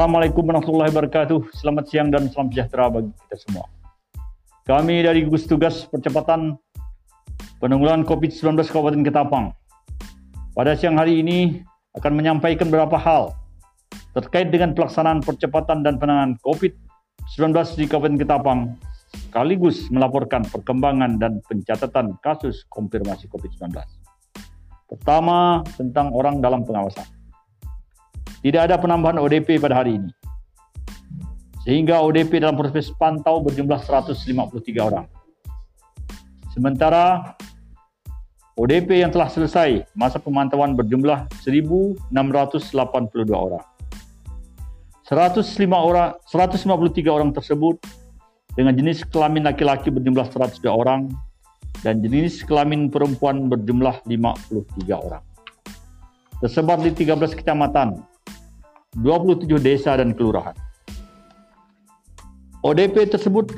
Assalamualaikum warahmatullahi wabarakatuh. Selamat siang dan salam sejahtera bagi kita semua. Kami dari gugus tugas percepatan penanggulangan COVID-19 Kabupaten Ketapang. Pada siang hari ini akan menyampaikan beberapa hal terkait dengan pelaksanaan percepatan dan penanganan COVID-19 di Kabupaten Ketapang sekaligus melaporkan perkembangan dan pencatatan kasus konfirmasi COVID-19. Pertama, tentang orang dalam pengawasan. Tidak ada penambahan ODP pada hari ini. Sehingga ODP dalam proses pantau berjumlah 153 orang. Sementara ODP yang telah selesai masa pemantauan berjumlah 1.682 orang. 105 orang, 153 orang tersebut dengan jenis kelamin laki-laki berjumlah 102 orang dan jenis kelamin perempuan berjumlah 53 orang. Tersebar di 13 kecamatan 27 desa dan kelurahan. ODP tersebut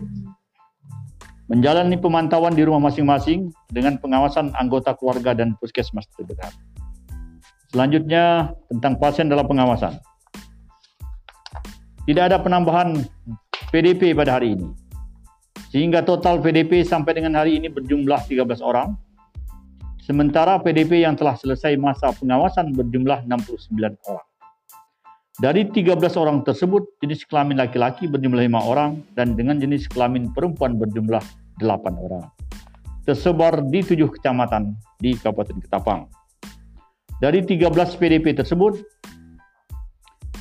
menjalani pemantauan di rumah masing-masing dengan pengawasan anggota keluarga dan puskesmas terdekat. Selanjutnya tentang pasien dalam pengawasan. Tidak ada penambahan PDP pada hari ini. Sehingga total PDP sampai dengan hari ini berjumlah 13 orang. Sementara PDP yang telah selesai masa pengawasan berjumlah 69 orang. Dari 13 orang tersebut, jenis kelamin laki-laki berjumlah 5 orang dan dengan jenis kelamin perempuan berjumlah 8 orang. Tersebar di 7 kecamatan di Kabupaten Ketapang. Dari 13 PDP tersebut,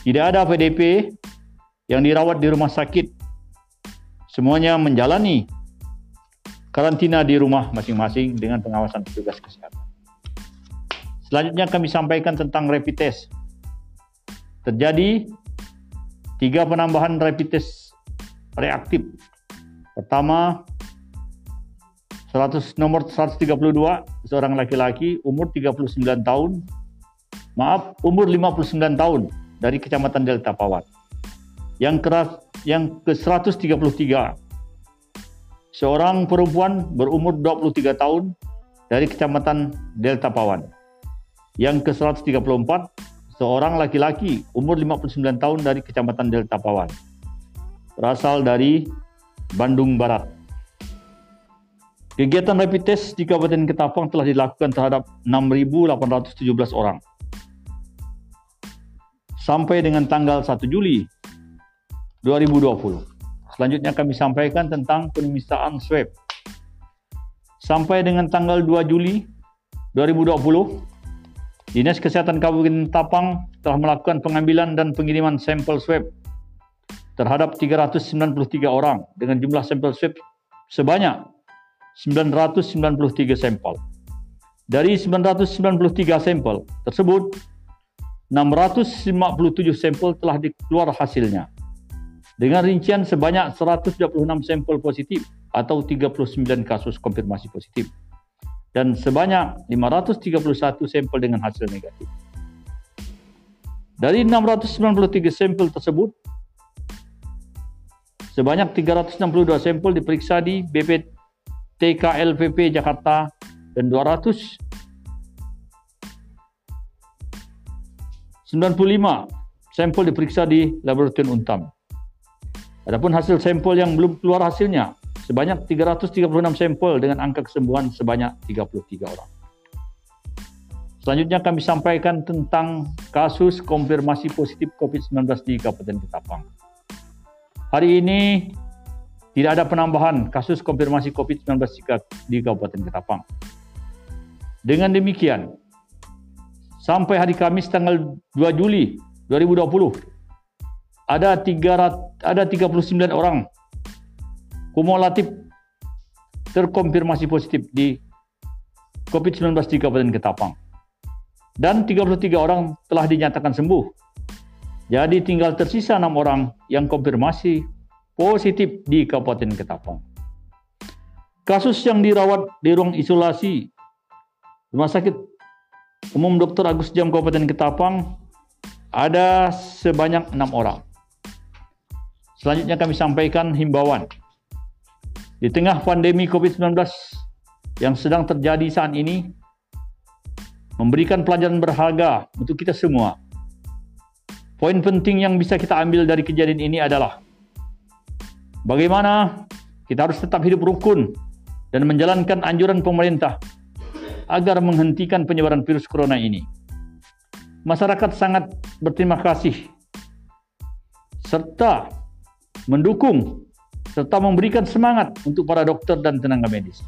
tidak ada PDP yang dirawat di rumah sakit. Semuanya menjalani karantina di rumah masing-masing dengan pengawasan petugas kesehatan. Selanjutnya kami sampaikan tentang rapid test terjadi tiga penambahan rapid test reaktif. Pertama, 100 nomor 132 seorang laki-laki umur 39 tahun maaf umur 59 tahun dari Kecamatan Delta Pawan. Yang keras yang ke 133 seorang perempuan berumur 23 tahun dari Kecamatan Delta Pawan. Yang ke 134 seorang laki-laki umur 59 tahun dari Kecamatan Delta Pawan. Berasal dari Bandung Barat. Kegiatan rapid test di Kabupaten Ketapang telah dilakukan terhadap 6.817 orang. Sampai dengan tanggal 1 Juli 2020. Selanjutnya kami sampaikan tentang pemisahan swab. Sampai dengan tanggal 2 Juli 2020, Dinas Kesehatan Kabupaten Tapang telah melakukan pengambilan dan pengiriman sampel swab terhadap 393 orang dengan jumlah sampel swab sebanyak 993 sampel. Dari 993 sampel tersebut, 657 sampel telah dikeluar hasilnya. Dengan rincian sebanyak 126 sampel positif atau 39 kasus konfirmasi positif dan sebanyak 531 sampel dengan hasil negatif. Dari 693 sampel tersebut, sebanyak 362 sampel diperiksa di BPTKLVP Jakarta dan 295 sampel diperiksa di Laboratorium Untam. Adapun hasil sampel yang belum keluar hasilnya sebanyak 336 sampel dengan angka kesembuhan sebanyak 33 orang. Selanjutnya kami sampaikan tentang kasus konfirmasi positif COVID-19 di Kabupaten Ketapang. Hari ini tidak ada penambahan kasus konfirmasi COVID-19 di Kabupaten Ketapang. Dengan demikian, sampai hari Kamis tanggal 2 Juli 2020, ada, 300, ada 39 orang kumulatif terkonfirmasi positif di COVID-19 di Kabupaten Ketapang. Dan 33 orang telah dinyatakan sembuh. Jadi tinggal tersisa 6 orang yang konfirmasi positif di Kabupaten Ketapang. Kasus yang dirawat di ruang isolasi Rumah Sakit Umum Dr. Agus Jam Kabupaten Ketapang ada sebanyak 6 orang. Selanjutnya kami sampaikan himbauan di tengah pandemi COVID-19 yang sedang terjadi saat ini, memberikan pelajaran berharga untuk kita semua Poin penting yang bisa kita ambil dari kejadian ini adalah bagaimana kita harus tetap hidup rukun dan menjalankan anjuran pemerintah agar menghentikan penyebaran virus corona ini. Masyarakat sangat berterima kasih serta mendukung serta memberikan semangat untuk para dokter dan tenaga medis.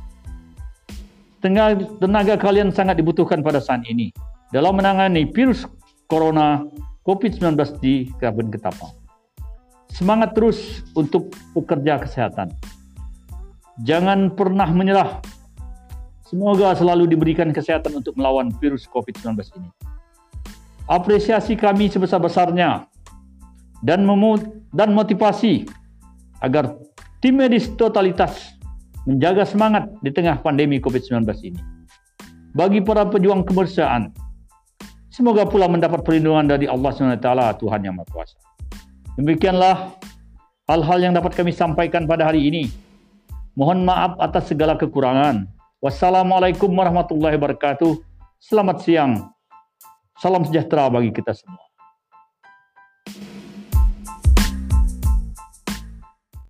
Tenaga, tenaga kalian sangat dibutuhkan pada saat ini dalam menangani virus corona COVID-19 di Kabupaten Ketapang. Semangat terus untuk pekerja kesehatan. Jangan pernah menyerah. Semoga selalu diberikan kesehatan untuk melawan virus COVID-19 ini. Apresiasi kami sebesar-besarnya dan dan motivasi agar tim medis totalitas menjaga semangat di tengah pandemi COVID-19 ini. Bagi para pejuang kebersihan, Semoga pula mendapat perlindungan dari Allah SWT, Tuhan Yang Maha Kuasa. Demikianlah hal-hal yang dapat kami sampaikan pada hari ini. Mohon maaf atas segala kekurangan. Wassalamualaikum warahmatullahi wabarakatuh. Selamat siang. Salam sejahtera bagi kita semua.